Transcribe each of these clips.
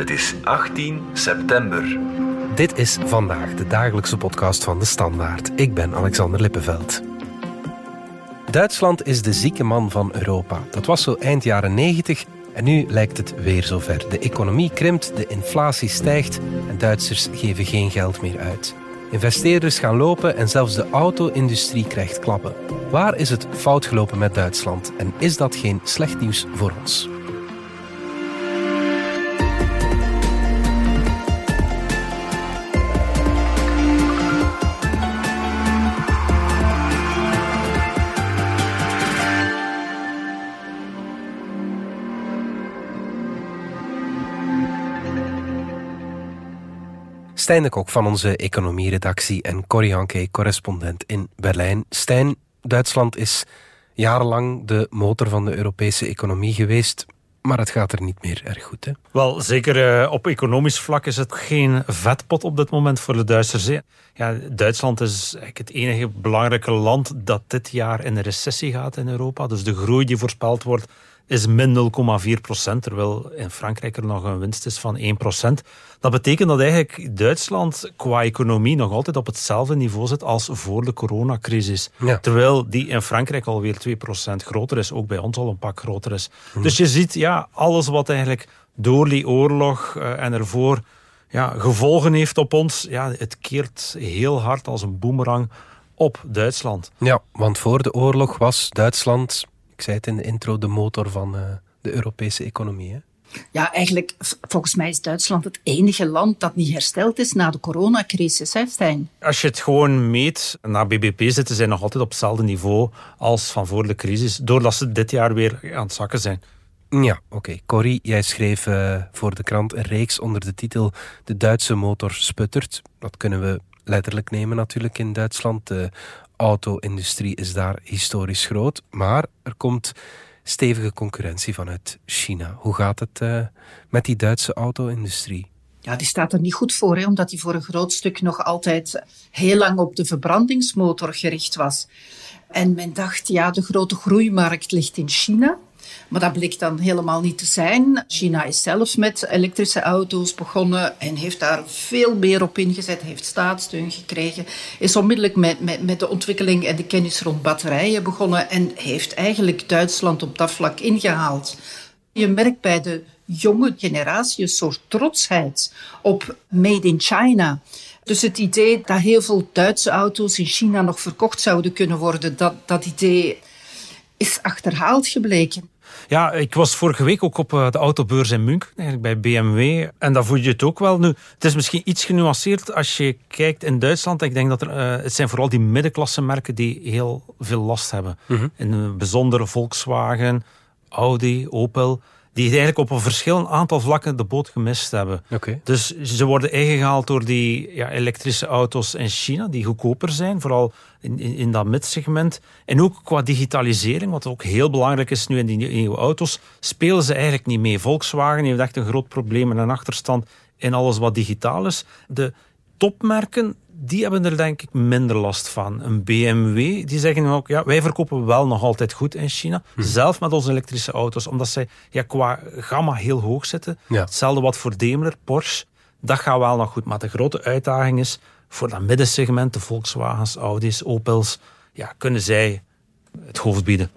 Het is 18 september. Dit is vandaag de dagelijkse podcast van de Standaard. Ik ben Alexander Lippenveld. Duitsland is de zieke man van Europa. Dat was zo eind jaren 90 en nu lijkt het weer zover. De economie krimpt, de inflatie stijgt en Duitsers geven geen geld meer uit. Investeerders gaan lopen en zelfs de auto-industrie krijgt klappen. Waar is het fout gelopen met Duitsland en is dat geen slecht nieuws voor ons? Stijn de Kok van onze economieredactie en Corrie Hanke, correspondent in Berlijn. Stijn, Duitsland is jarenlang de motor van de Europese economie geweest. Maar het gaat er niet meer erg goed. Hè? Wel, zeker uh, op economisch vlak is het geen vetpot op dit moment voor de Duitsers. Ja, Duitsland is het enige belangrijke land dat dit jaar in een recessie gaat in Europa. Dus de groei die voorspeld wordt is min 0,4 procent, terwijl in Frankrijk er nog een winst is van 1 procent. Dat betekent dat eigenlijk Duitsland qua economie nog altijd op hetzelfde niveau zit als voor de coronacrisis. Terwijl die in Frankrijk alweer 2 procent groter is, ook bij ons al een pak groter is. Mhm. Dus je ziet, ja, alles wat eigenlijk door die oorlog uh, en ervoor ja, gevolgen heeft op ons, ja, het keert heel hard als een boemerang op Duitsland. Ja, want voor de oorlog was Duitsland ik zei het in de intro, de motor van uh, de Europese economie. Hè? Ja, eigenlijk, volgens mij is Duitsland het enige land dat niet hersteld is na de coronacrisis, hè Stijn? Als je het gewoon meet, na BBP zitten zij nog altijd op hetzelfde niveau als van voor de crisis, doordat ze dit jaar weer aan het zakken zijn. Ja, oké. Corrie, jij schreef uh, voor de krant een reeks onder de titel De Duitse motor sputtert. Dat kunnen we letterlijk nemen natuurlijk in Duitsland. De auto-industrie is daar historisch groot. Maar er komt stevige concurrentie vanuit China. Hoe gaat het uh, met die Duitse auto-industrie? Ja, die staat er niet goed voor, hè, omdat die voor een groot stuk nog altijd heel lang op de verbrandingsmotor gericht was. En men dacht, ja, de grote groeimarkt ligt in China. Maar dat bleek dan helemaal niet te zijn. China is zelf met elektrische auto's begonnen en heeft daar veel meer op ingezet, heeft staatssteun gekregen, is onmiddellijk met, met, met de ontwikkeling en de kennis rond batterijen begonnen en heeft eigenlijk Duitsland op dat vlak ingehaald. Je merkt bij de jonge generatie een soort trotsheid op Made in China. Dus het idee dat heel veel Duitse auto's in China nog verkocht zouden kunnen worden, dat, dat idee is achterhaald gebleken. Ja, ik was vorige week ook op eh, de autobeurs in München, eigenlijk bij BMW. En daar voel je het ook wel. Nu, het is misschien iets genuanceerd als je kijkt in Duitsland. Ik denk dat er, uh, het zijn vooral die middenklasse merken die heel veel last hebben. Mm In een bijzondere Volkswagen, Audi, Opel die eigenlijk op een verschillend aantal vlakken de boot gemist hebben. Okay. Dus ze worden ingehaald door die ja, elektrische auto's in China, die goedkoper zijn, vooral in, in, in dat midsegment. En ook qua digitalisering, wat ook heel belangrijk is nu in die nieuwe auto's, spelen ze eigenlijk niet mee. Volkswagen heeft echt een groot probleem en een achterstand in alles wat digitaal is. De topmerken die hebben er denk ik minder last van. Een BMW, die zeggen ook, ja, wij verkopen wel nog altijd goed in China. Hm. Zelf met onze elektrische auto's, omdat zij ja, qua gamma heel hoog zitten. Hetzelfde wat voor Daimler, Porsche. Dat gaat wel nog goed. Maar de grote uitdaging is, voor dat middensegment, de Volkswagens, Audi's, Opels, ja, kunnen zij het hoofd bieden.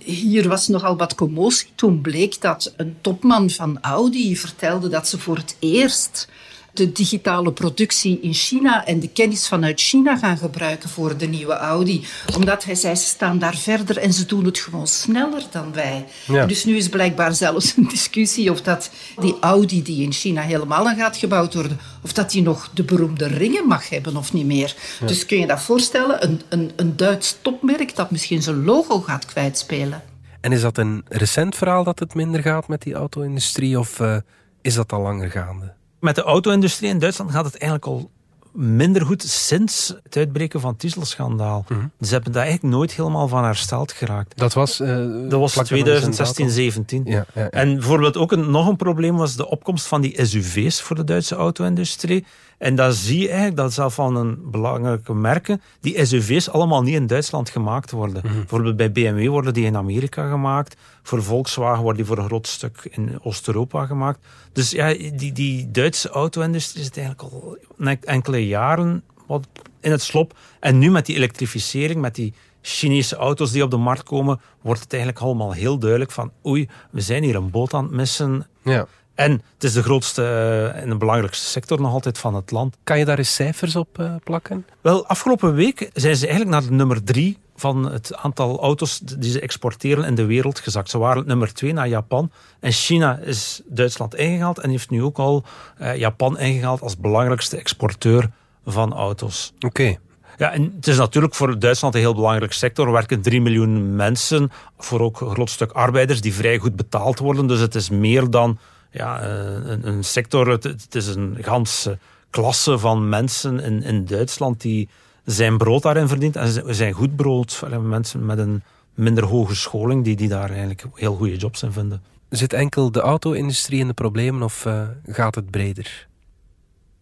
Hier was nogal wat commotie. Toen bleek dat een topman van Audi vertelde dat ze voor het eerst de digitale productie in China en de kennis vanuit China gaan gebruiken voor de nieuwe Audi. Omdat hij zei, ze staan daar verder en ze doen het gewoon sneller dan wij. Dus nu is blijkbaar zelfs een discussie of dat die Audi die in China helemaal aan gaat gebouwd worden, of dat die nog de beroemde ringen mag hebben of niet meer. Dus kun je dat voorstellen? Een, een, een Duits topmerk dat misschien zijn logo gaat kwijtspelen. En is dat een recent verhaal dat het minder gaat met die auto-industrie of uh, is dat al langer gaande? Met de auto-industrie in Duitsland gaat het eigenlijk al minder goed sinds het uitbreken van het dieselschandaal. Mm Ze hebben daar eigenlijk nooit helemaal van hersteld geraakt. Dat was, uh, dat was 2016, 17. Ja, ja, En bijvoorbeeld ook een, nog een probleem was de opkomst van die SUV's voor de Duitse auto-industrie. En dan zie je eigenlijk dat zelf van een belangrijke merken, die SUV's allemaal niet in Duitsland gemaakt worden. Mhm. Bijvoorbeeld bij BMW worden die in Amerika gemaakt. Voor Volkswagen worden die voor een groot stuk in Oost-Europa gemaakt. Dus ja, die, die Duitse auto-industrie zit eigenlijk al enkele jaren wat in het slop. En nu met die elektrificering, met die Chinese auto's die op de markt komen, wordt het eigenlijk allemaal heel duidelijk van oei, we zijn hier een boot aan het missen. Ja. En het is de grootste eh, en de belangrijkste sector nog altijd van het land. Kan je daar eens cijfers op uh, plakken? Wel, afgelopen week zijn ze eigenlijk naar de nummer drie van het aantal auto's die ze exporteren in de wereld gezakt. Ze waren nummer twee na Japan. En China is Duitsland ingehaald en heeft nu ook al uh, Japan ingehaald als belangrijkste exporteur van auto's. Oké. Okay. Ja, en het is natuurlijk voor Duitsland een heel belangrijk sector. Er werken 3 miljoen mensen, voor ook een groot stuk arbeiders die vrij goed betaald worden. Dus het is meer dan ja, een, een sector, het, is een ganse klasse van mensen in, in Duitsland die zijn brood daarin verdient. En zijn goed brood, mensen met een minder hoge scholing die, die daar eigenlijk heel goede jobs in vinden. Zit enkel de auto-industrie in de problemen of uh, gaat het breder?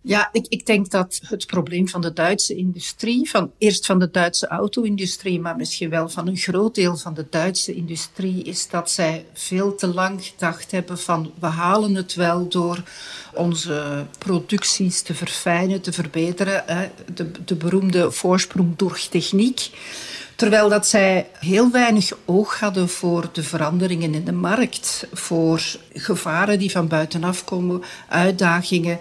Ja, ik, ik denk dat het probleem van de Duitse industrie, van, eerst van de Duitse auto-industrie, maar misschien wel van een groot deel van de Duitse industrie, is dat zij veel te lang gedacht hebben van we halen het wel door onze producties te verfijnen, te verbeteren. Hè, de, de beroemde voorsprong door techniek. Terwijl dat zij heel weinig oog hadden voor de veranderingen in de markt, voor gevaren die van buitenaf komen, uitdagingen.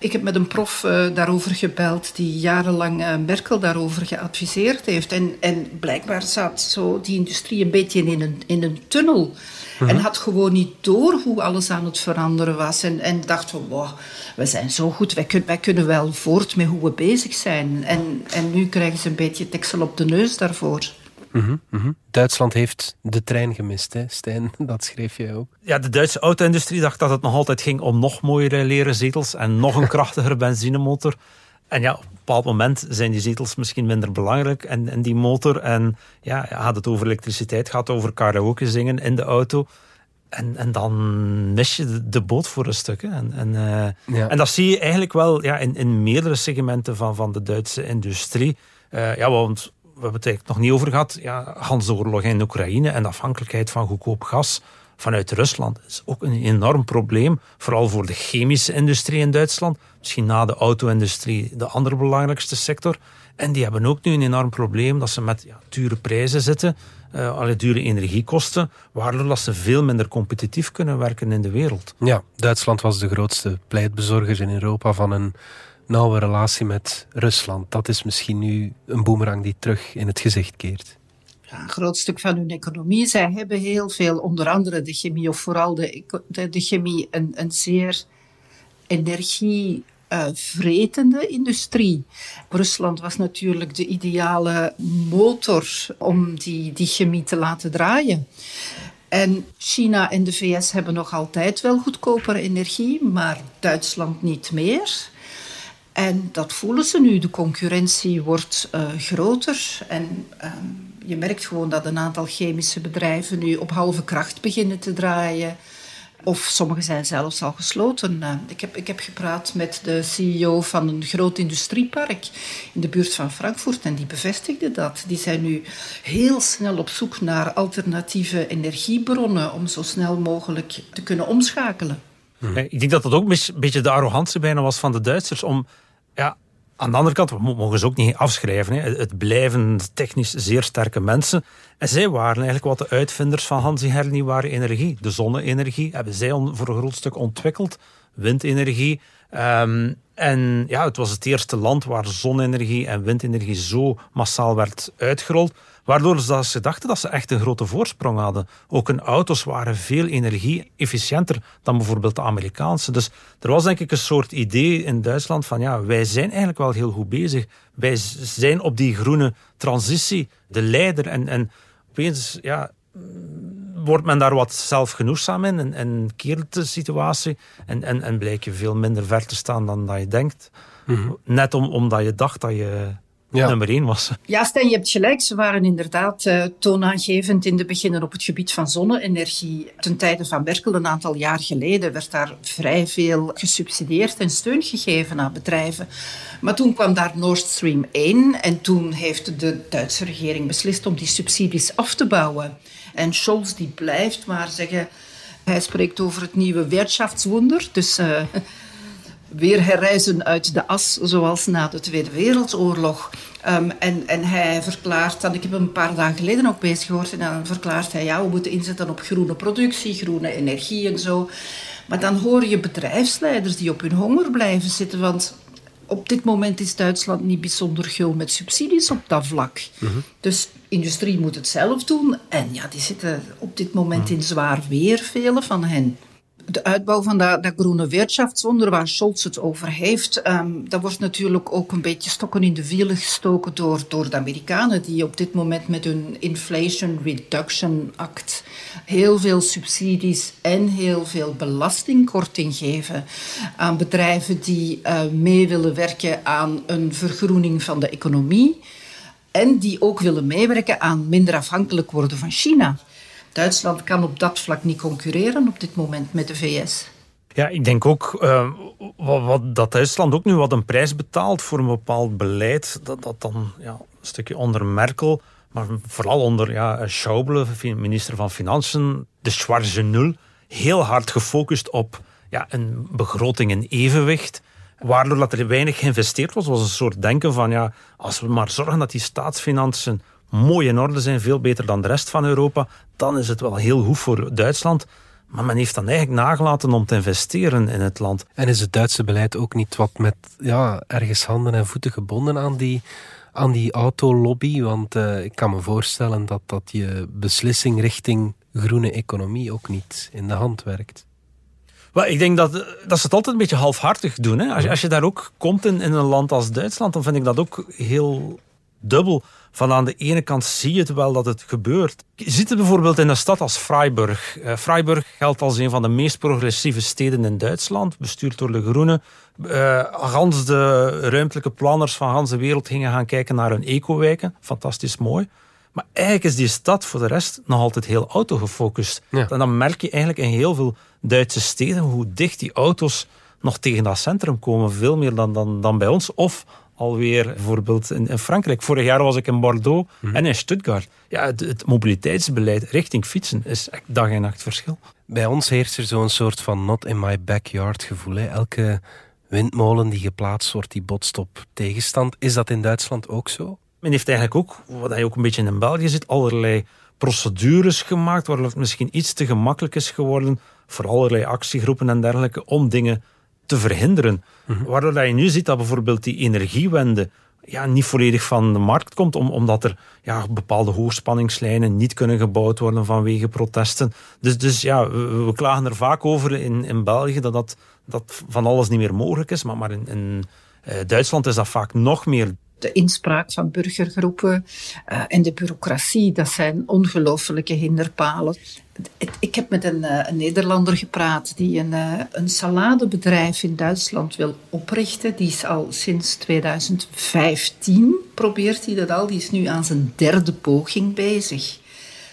Ik heb met een prof uh, daarover gebeld die jarenlang uh, Merkel daarover geadviseerd heeft. En, en blijkbaar zat zo die industrie een beetje in een, in een tunnel. En had gewoon niet door hoe alles aan het veranderen was. En, en dacht van, wow, we zijn zo goed, wij, kun, wij kunnen wel voort met hoe we bezig zijn. En, en nu krijgen ze een beetje teksel op de neus daarvoor. Mm -hmm. Duitsland heeft de trein gemist, hè, Stijn? Dat schreef jij ook. Ja, de Duitse auto-industrie dacht dat het nog altijd ging om nog mooiere leren zetels en nog een krachtigere benzinemotor. En ja, op een bepaald moment zijn die zetels misschien minder belangrijk en, en die motor. En ja, gaat het over elektriciteit, gaat het over karaoke zingen in de auto. En, en dan mis je de, de boot voor een stuk. Hè. En, en, uh, ja. en dat zie je eigenlijk wel ja, in, in meerdere segmenten van, van de Duitse industrie. Uh, ja, want we hebben het nog niet over gehad. Ja, Hansoorlog in Oekraïne en de afhankelijkheid van goedkoop gas vanuit Rusland is ook een enorm probleem. Vooral voor de chemische industrie in Duitsland. Misschien na de auto-industrie de andere belangrijkste sector. En die hebben ook nu een enorm probleem dat ze met ja, dure prijzen zitten. Uh, alle dure energiekosten, waardoor dat ze veel minder competitief kunnen werken in de wereld. Ja, Duitsland was de grootste pleitbezorger in Europa van een nauwe relatie met Rusland. Dat is misschien nu een boemerang die terug in het gezicht keert. Ja, een groot stuk van hun economie. Zij hebben heel veel, onder andere de chemie, of vooral de, de, de chemie, een, een zeer energievretende uh, industrie. Rusland was natuurlijk de ideale motor om die, die chemie te laten draaien. En China en de VS hebben nog altijd wel goedkopere energie, maar Duitsland niet meer. En dat voelen ze nu. De concurrentie wordt uh, groter. En uh, je merkt gewoon dat een aantal chemische bedrijven nu op halve kracht beginnen te draaien. Of sommige zijn zelfs al gesloten. Uh, ik, heb, ik heb gepraat met de CEO van een groot industriepark in de buurt van Frankfurt en die bevestigde dat. Die zijn nu heel snel op zoek naar alternatieve energiebronnen om zo snel mogelijk te kunnen omschakelen. Ik denk dat dat ook een beetje de arrogantie bijna was van de Duitsers om ja, aan de andere kant, we mogen ze ook niet afschrijven. Hè. Het blijven technisch zeer sterke mensen. En zij waren eigenlijk wat de uitvinders van Hansi hernieuwbare energie. De zonne-energie hebben zij voor een groot stuk ontwikkeld. Windenergie. Um, en ja, het was het eerste land waar zonne-energie en windenergie zo massaal werd uitgerold. Waardoor ze dachten dat ze echt een grote voorsprong hadden. Ook hun auto's waren veel energie-efficiënter dan bijvoorbeeld de Amerikaanse. Dus er was denk ik een soort idee in Duitsland van ja, wij zijn eigenlijk wel heel goed bezig. Wij zijn op die groene transitie de leider. En, en opeens ja, wordt men daar wat zelfgenoegzaam in en, en keert de situatie. En, en, en blijk je veel minder ver te staan dan dat je denkt. Net om, omdat je dacht dat je nummer één was. Ja, Stijn, je hebt gelijk. Ze waren inderdaad uh, toonaangevend in de beginnen op het gebied van zonne-energie. Ten tijde van Merkel, een aantal jaar geleden, werd daar vrij veel gesubsidieerd en steun gegeven aan bedrijven. Maar toen kwam daar Nord Stream 1 en toen heeft de Duitse regering beslist om die subsidies af te bouwen. En Scholz die blijft maar zeggen... Hij spreekt over het nieuwe Wirtschaftswunder. Dus uh, weer herreizen uit de as, zoals na de Tweede Wereldoorlog. Um, en, en hij verklaart, en ik heb hem een paar dagen geleden ook bezig gehoord, en dan verklaart hij, ja, we moeten inzetten op groene productie, groene energie en zo. Maar dan hoor je bedrijfsleiders die op hun honger blijven zitten, want op dit moment is Duitsland niet bijzonder gul met subsidies op dat vlak. Mm -hmm. Dus industrie moet het zelf doen. En ja, die zitten op dit moment in zwaar weer, vele van hen de uitbouw van dat, groene Wirtschaftswunder waar Scholz het over heeft, um, dat wordt natuurlijk ook een beetje stokken in de wielen gestoken door, door de Amerikanen, die op dit moment met hun Inflation Reduction Act heel veel subsidies en heel veel belastingkorting geven aan bedrijven die uh, mee willen werken aan een vergroening van de economie en die ook willen meewerken aan minder afhankelijk worden van China. Duitsland kan op dat vlak niet concurreren op dit moment met de VS. Ja, ik denk ook wat, wat, dat Duitsland ook nu wat een prijs betaalt voor een bepaald beleid, dat, dat dan ja, een stukje onder Merkel, maar vooral onder ja, Schauble, minister van Financiën, de Schwarze Nul, heel hard gefocust op ja, een begroting in evenwicht. Waardoor dat er weinig geïnvesteerd was, was een soort denken van ja, als we maar zorgen dat die staatsfinanciën mooi in orde zijn, veel beter dan de rest van Europa, dan is het wel heel goed voor Duitsland. Maar men heeft dan eigenlijk nagelaten om te investeren in het land. En is het Duitse beleid ook niet wat met ja, ergens handen en voeten gebonden aan die, aan die autolobby? Want uh, ik kan me voorstellen dat, dat je beslissing richting groene economie ook niet in de hand werkt. Ik denk dat, dat ze het altijd een beetje halfhartig doen. Hè? Als, je, als je daar ook komt in, in een land als Duitsland, dan vind ik dat ook heel dubbel. Van aan de ene kant zie je het wel dat het gebeurt. Je ziet het bijvoorbeeld in een stad als Freiburg. Uh, Freiburg geldt als een van de meest progressieve steden in Duitsland, bestuurd door de Groenen. Uh, gans de ruimtelijke planners van gans de wereld gingen gaan kijken naar hun ecowijken. Fantastisch mooi. Maar eigenlijk is die stad voor de rest nog altijd heel autogefocust. Ja. En dan merk je eigenlijk in heel veel Duitse steden hoe dicht die auto's nog tegen dat centrum komen. Veel meer dan, dan, dan bij ons. Of alweer bijvoorbeeld in, in, Frankrijk. Vorig jaar was ik in Bordeaux mhm. en in Stuttgart. Ja, het, het, mobiliteitsbeleid richting fietsen is echt dag en nacht verschil. Bij ons heerst er zo'n soort van not in my backyard gevoel. Hè. Elke windmolen die geplaatst wordt, die botst op tegenstand. Is dat in Duitsland ook zo? Men heeft eigenlijk ook, wat hij ook een beetje in België zit, allerlei procedures gemaakt, waardoor het misschien iets te gemakkelijk is geworden voor allerlei actiegroepen en dergelijke om dingen te verhinderen. Mhm. Waardoor je nu ziet dat bijvoorbeeld die energiewende ja, niet volledig van de markt komt, om, omdat er ja, bepaalde hoogspanningslijnen niet kunnen gebouwd worden vanwege protesten. Dus, dus ja, we, klagen er vaak over in, in België dat, dat, dat van alles niet meer mogelijk is, maar, maar in, in uh, Duitsland is dat vaak nog meer de inspraak van burgergroepen uh, en de bureaucratie, dat zijn ongelooflijke hinderpalen. Ik heb met een, uh, een Nederlander gepraat die een, uh, een saladebedrijf in Duitsland wil oprichten. Die is al sinds 2015, probeert hij dat al. Die is nu aan zijn derde poging bezig.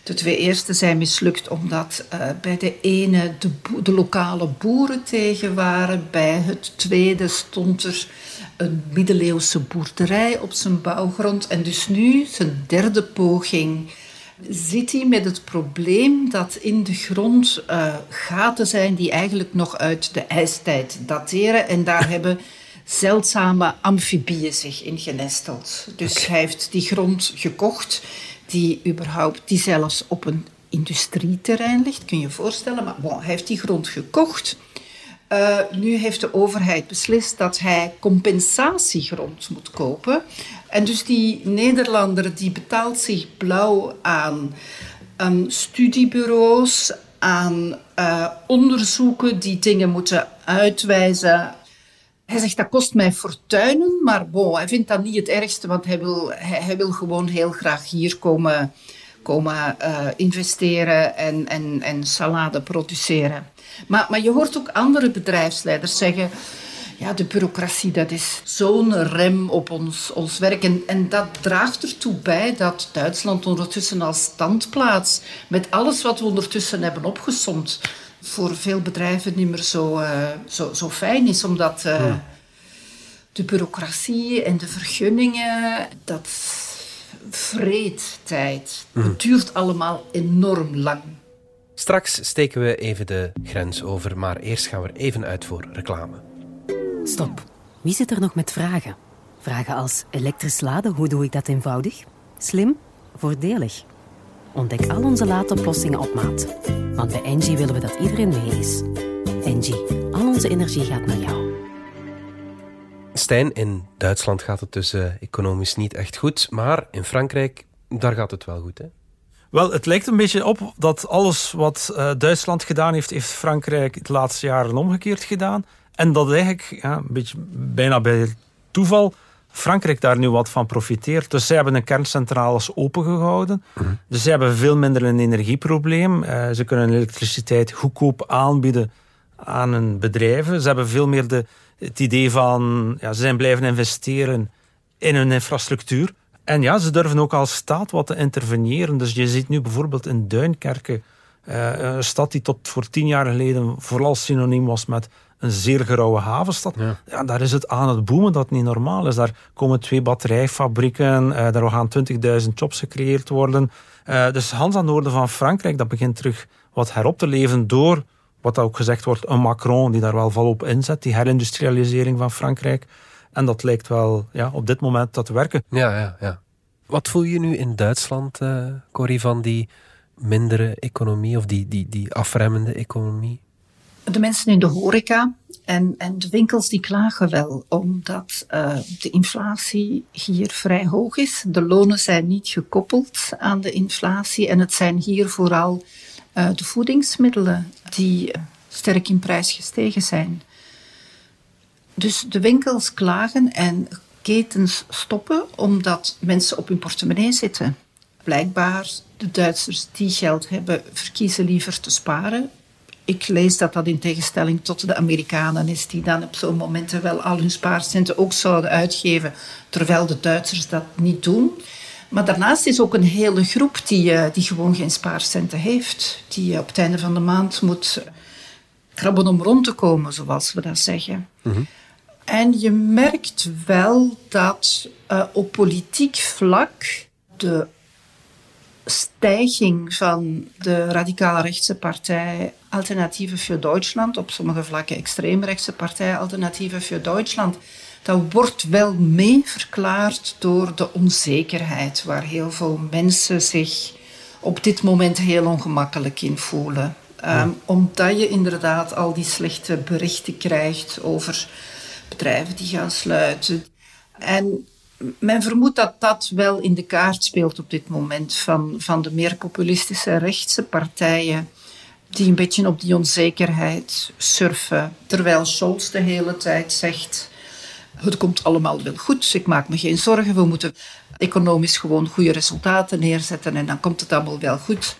De twee eerste zijn mislukt omdat bij de ene de, de, lokale boeren tegen waren. Bij het tweede stond er een middeleeuwse boerderij op zijn bouwgrond. En dus nu, zijn derde poging, zit hij met het probleem dat in de grond uh, gaten zijn die eigenlijk nog uit de ijstijd dateren. En daar hebben zeldzame amfibieën zich in genesteld. Dus hij heeft die grond gekocht, die überhaupt, die zelfs op een industrieterrein ligt, kun je je voorstellen. Maar bon, hij heeft die grond gekocht. Uh, nu heeft de overheid beslist dat hij compensatiegrond moet kopen. En dus die Nederlander die betaalt zich blauw aan um, studiebureaus, aan uh, onderzoeken die dingen moeten uitwijzen. Hij zegt dat kost mij fortuinen, maar bon, hij vindt dat niet het ergste, want hij wil, hij wil gewoon heel graag hier komen, komen uh, investeren en, en, en salade produceren. Maar, maar je hoort ook andere bedrijfsleiders zeggen... ja, de bureaucratie, dat is zo'n rem op ons, ons werk. En, en dat draagt ertoe bij dat Duitsland ondertussen als standplaats, met alles wat we ondertussen hebben opgesomd, voor veel bedrijven niet meer zo, uh, zo, zo fijn is. Omdat uh, hmm. de bureaucratie en de vergunningen, dat vreet tijd. Hmm. Het duurt allemaal enorm lang. Straks steken we even de grens over, maar eerst gaan we er even uit voor reclame. Stop. Wie zit er nog met vragen? Vragen als elektrisch laden, hoe doe ik dat eenvoudig? Slim? Voordelig? Ontdek al onze laadoplossingen op maat. Want bij Engie willen we dat iedereen mee is. Engie, al onze energie gaat naar jou. Stijn, in Duitsland gaat het dus uh, economisch niet echt goed, maar in Frankrijk, daar gaat het wel goed, hè? Wel, het lijkt een beetje op dat alles wat uh, Duitsland gedaan heeft, heeft Frankrijk de laatste jaren omgekeerd gedaan. En dat eigenlijk, ja, een beetje bijna bij toeval, Frankrijk daar nu wat van profiteert. Dus zij hebben de kerncentrales opengehouden. Mm Dus zij hebben veel minder een energieprobleem. Uh, ze kunnen elektriciteit goedkoop aanbieden aan hun bedrijven. Ze hebben veel meer de, het idee van, ja, ze zijn blijven investeren in hun infrastructuur. En ja, ze durven ook als staat wat te interveneren. Dus je ziet nu bijvoorbeeld in Duinkerken, uh, een stad die tot voor tien jaar geleden vooral synoniem was met een zeer gerauwe havenstad. Ja. daar is het aan het boemen dat niet normaal is. Daar komen twee batterijfabrieken, uh, daar gaan 20.000 jobs gecreëerd worden. Uh, dus Hans aan noorden van Frankrijk, dat begint terug wat herop te leven door, wat ook gezegd wordt, een Macron die daar wel volop inzet, die herindustrialisering van Frankrijk. En dat lijkt wel ja, op dit moment dat te werken. Ja, ja, ja. Wat voel je nu in Duitsland, uh, Corrie, van die mindere economie of die, die, die afremmende economie? De mensen in de horeca en, en de winkels die klagen wel, omdat uh, de inflatie hier vrij hoog is. De lonen zijn niet gekoppeld aan de inflatie en het zijn hier vooral uh, de voedingsmiddelen die sterk in prijs gestegen zijn. Dus de winkels klagen en ketens stoppen omdat mensen op hun portemonnee zitten. Blijkbaar, de Duitsers die geld hebben, verkiezen liever te sparen. Ik lees dat dat in tegenstelling tot de Amerikanen is, die dan op zo'n momenten wel al hun spaarcenten ook zouden uitgeven, terwijl de Duitsers dat niet doen. Maar daarnaast is ook een hele groep die, eh, die gewoon geen spaarcenten heeft, die op het einde van de maand moet krabben om rond te komen, zoals we dat zeggen. Mm en je merkt wel dat uh, op politiek vlak de stijging van de radicale rechtse partij Alternatieve voor Duitsland, op sommige vlakken extreemrechtse partij Alternatieve voor Duitsland, dat wordt wel mee verklaard door de onzekerheid waar heel veel mensen zich op dit moment heel ongemakkelijk in voelen. Um, omdat je inderdaad al die slechte berichten krijgt over bedrijven die gaan sluiten. En men vermoedt dat dat wel in de kaart speelt op dit moment van, van de meer populistische rechtse partijen die een beetje op die onzekerheid surfen. Terwijl Scholz de hele tijd zegt, het komt allemaal wel goed, ik maak me geen zorgen, we moeten economisch gewoon goede resultaten neerzetten en dan komt het allemaal wel goed.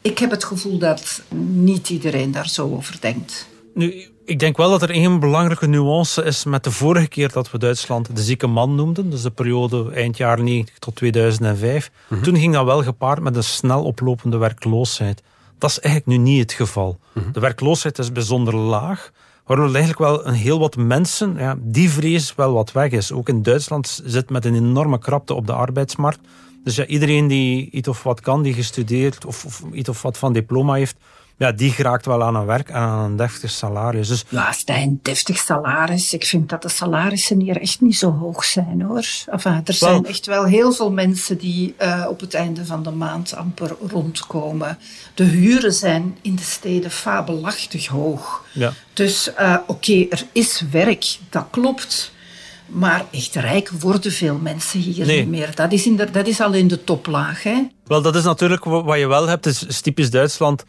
Ik heb het gevoel dat niet iedereen daar zo over denkt. Nu, ik denk wel dat er één belangrijke nuance is met de vorige keer dat we Duitsland de zieke man noemden. Dus de periode eind jaren 90 tot 2005. Mhm. Toen ging dat wel gepaard met een snel oplopende werkloosheid. Dat is eigenlijk nu niet het geval. Mhm. De werkloosheid is bijzonder laag. Waardoor eigenlijk wel een heel wat mensen, ja, die vrees wel wat weg is. Ook in Duitsland zit met een enorme krapte op de arbeidsmarkt. Dus ja, iedereen die iets of wat kan, die gestudeerd of, of iets of wat van diploma heeft, ja, die geraakt wel aan een werk en aan een deftig salaris. Dus... Ja, Stijn, deftig salaris. Ik vind dat de salarissen hier echt niet zo hoog zijn hoor. Enfin, er zijn echt wel heel veel mensen die uh, op het einde van de maand amper rondkomen. De huren zijn in de steden fabelachtig hoog. Ja. Dus uh, oké, okay, er is werk, dat klopt. Maar echt rijk worden veel mensen hier niet meer. Dat is, in de, dat is al in de toplaag. Hè? Wel, dat is natuurlijk wat je wel hebt. Het is typisch Duitsland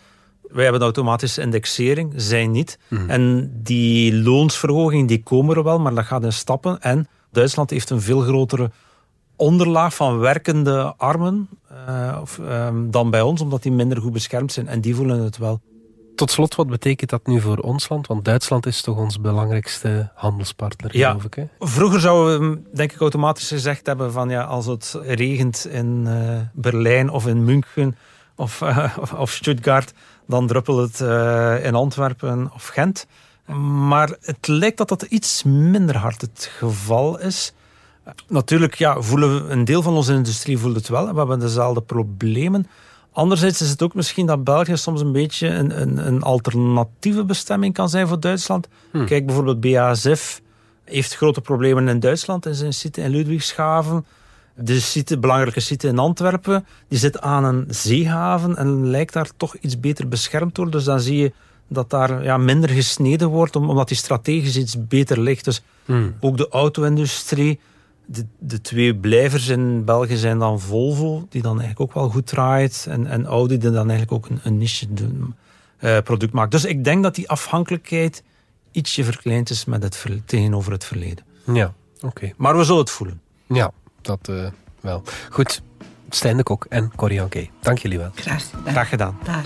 wij hebben automatische indexering, zij niet. Mhm. En die loonsverhoging die komen er wel, maar dat gaat in stappen. En Duitsland heeft een veel grotere onderlaag van werkende armen uh, of, um, dan bij ons, omdat die minder goed beschermd zijn. En die voelen het wel. Tot slot, wat betekent dat nu voor ons land? Want Duitsland is toch ons belangrijkste handelspartner, Ja. geloof ik. Hè? Vroeger zouden we, denk ik, automatisch gezegd hebben van ja, als het regent in eh, Berlijn of in München of, eh, of Stuttgart, dan druppelt het eh, in Antwerpen of Gent. Maar het lijkt dat dat iets minder hard het geval is. Natuurlijk ja, voelen we, een deel van onze industrie voelt het wel. en We hebben dezelfde problemen. Anderzijds is het ook misschien dat België soms een beetje een, een, een alternatieve bestemming kan zijn voor Duitsland. Kijk bijvoorbeeld BASF heeft grote problemen in Duitsland in zijn site in Ludwigshaven. De site, belangrijke site in Antwerpen, die zit aan een zeehaven en lijkt daar toch iets beter beschermd door. Dus dan zie je dat daar ja, minder gesneden wordt, om- omdat die strategisch iets beter ligt. Dus ook de auto-industrie. De, de twee blijvers in België zijn dan Volvo, die dan eigenlijk ook wel goed draait. En, en Audi, die dan eigenlijk ook een, een niche eh, product maakt. Dus ik denk dat die afhankelijkheid ietsje verkleind is met het ver- tegenover het verleden. Ja, oké. Maar we zullen het voelen. Ja, dat eh, wel. Goed, Stijn de Kok en Corrie Anke, dank jullie wel. Graag gedaan. Graag gedaan. Dag.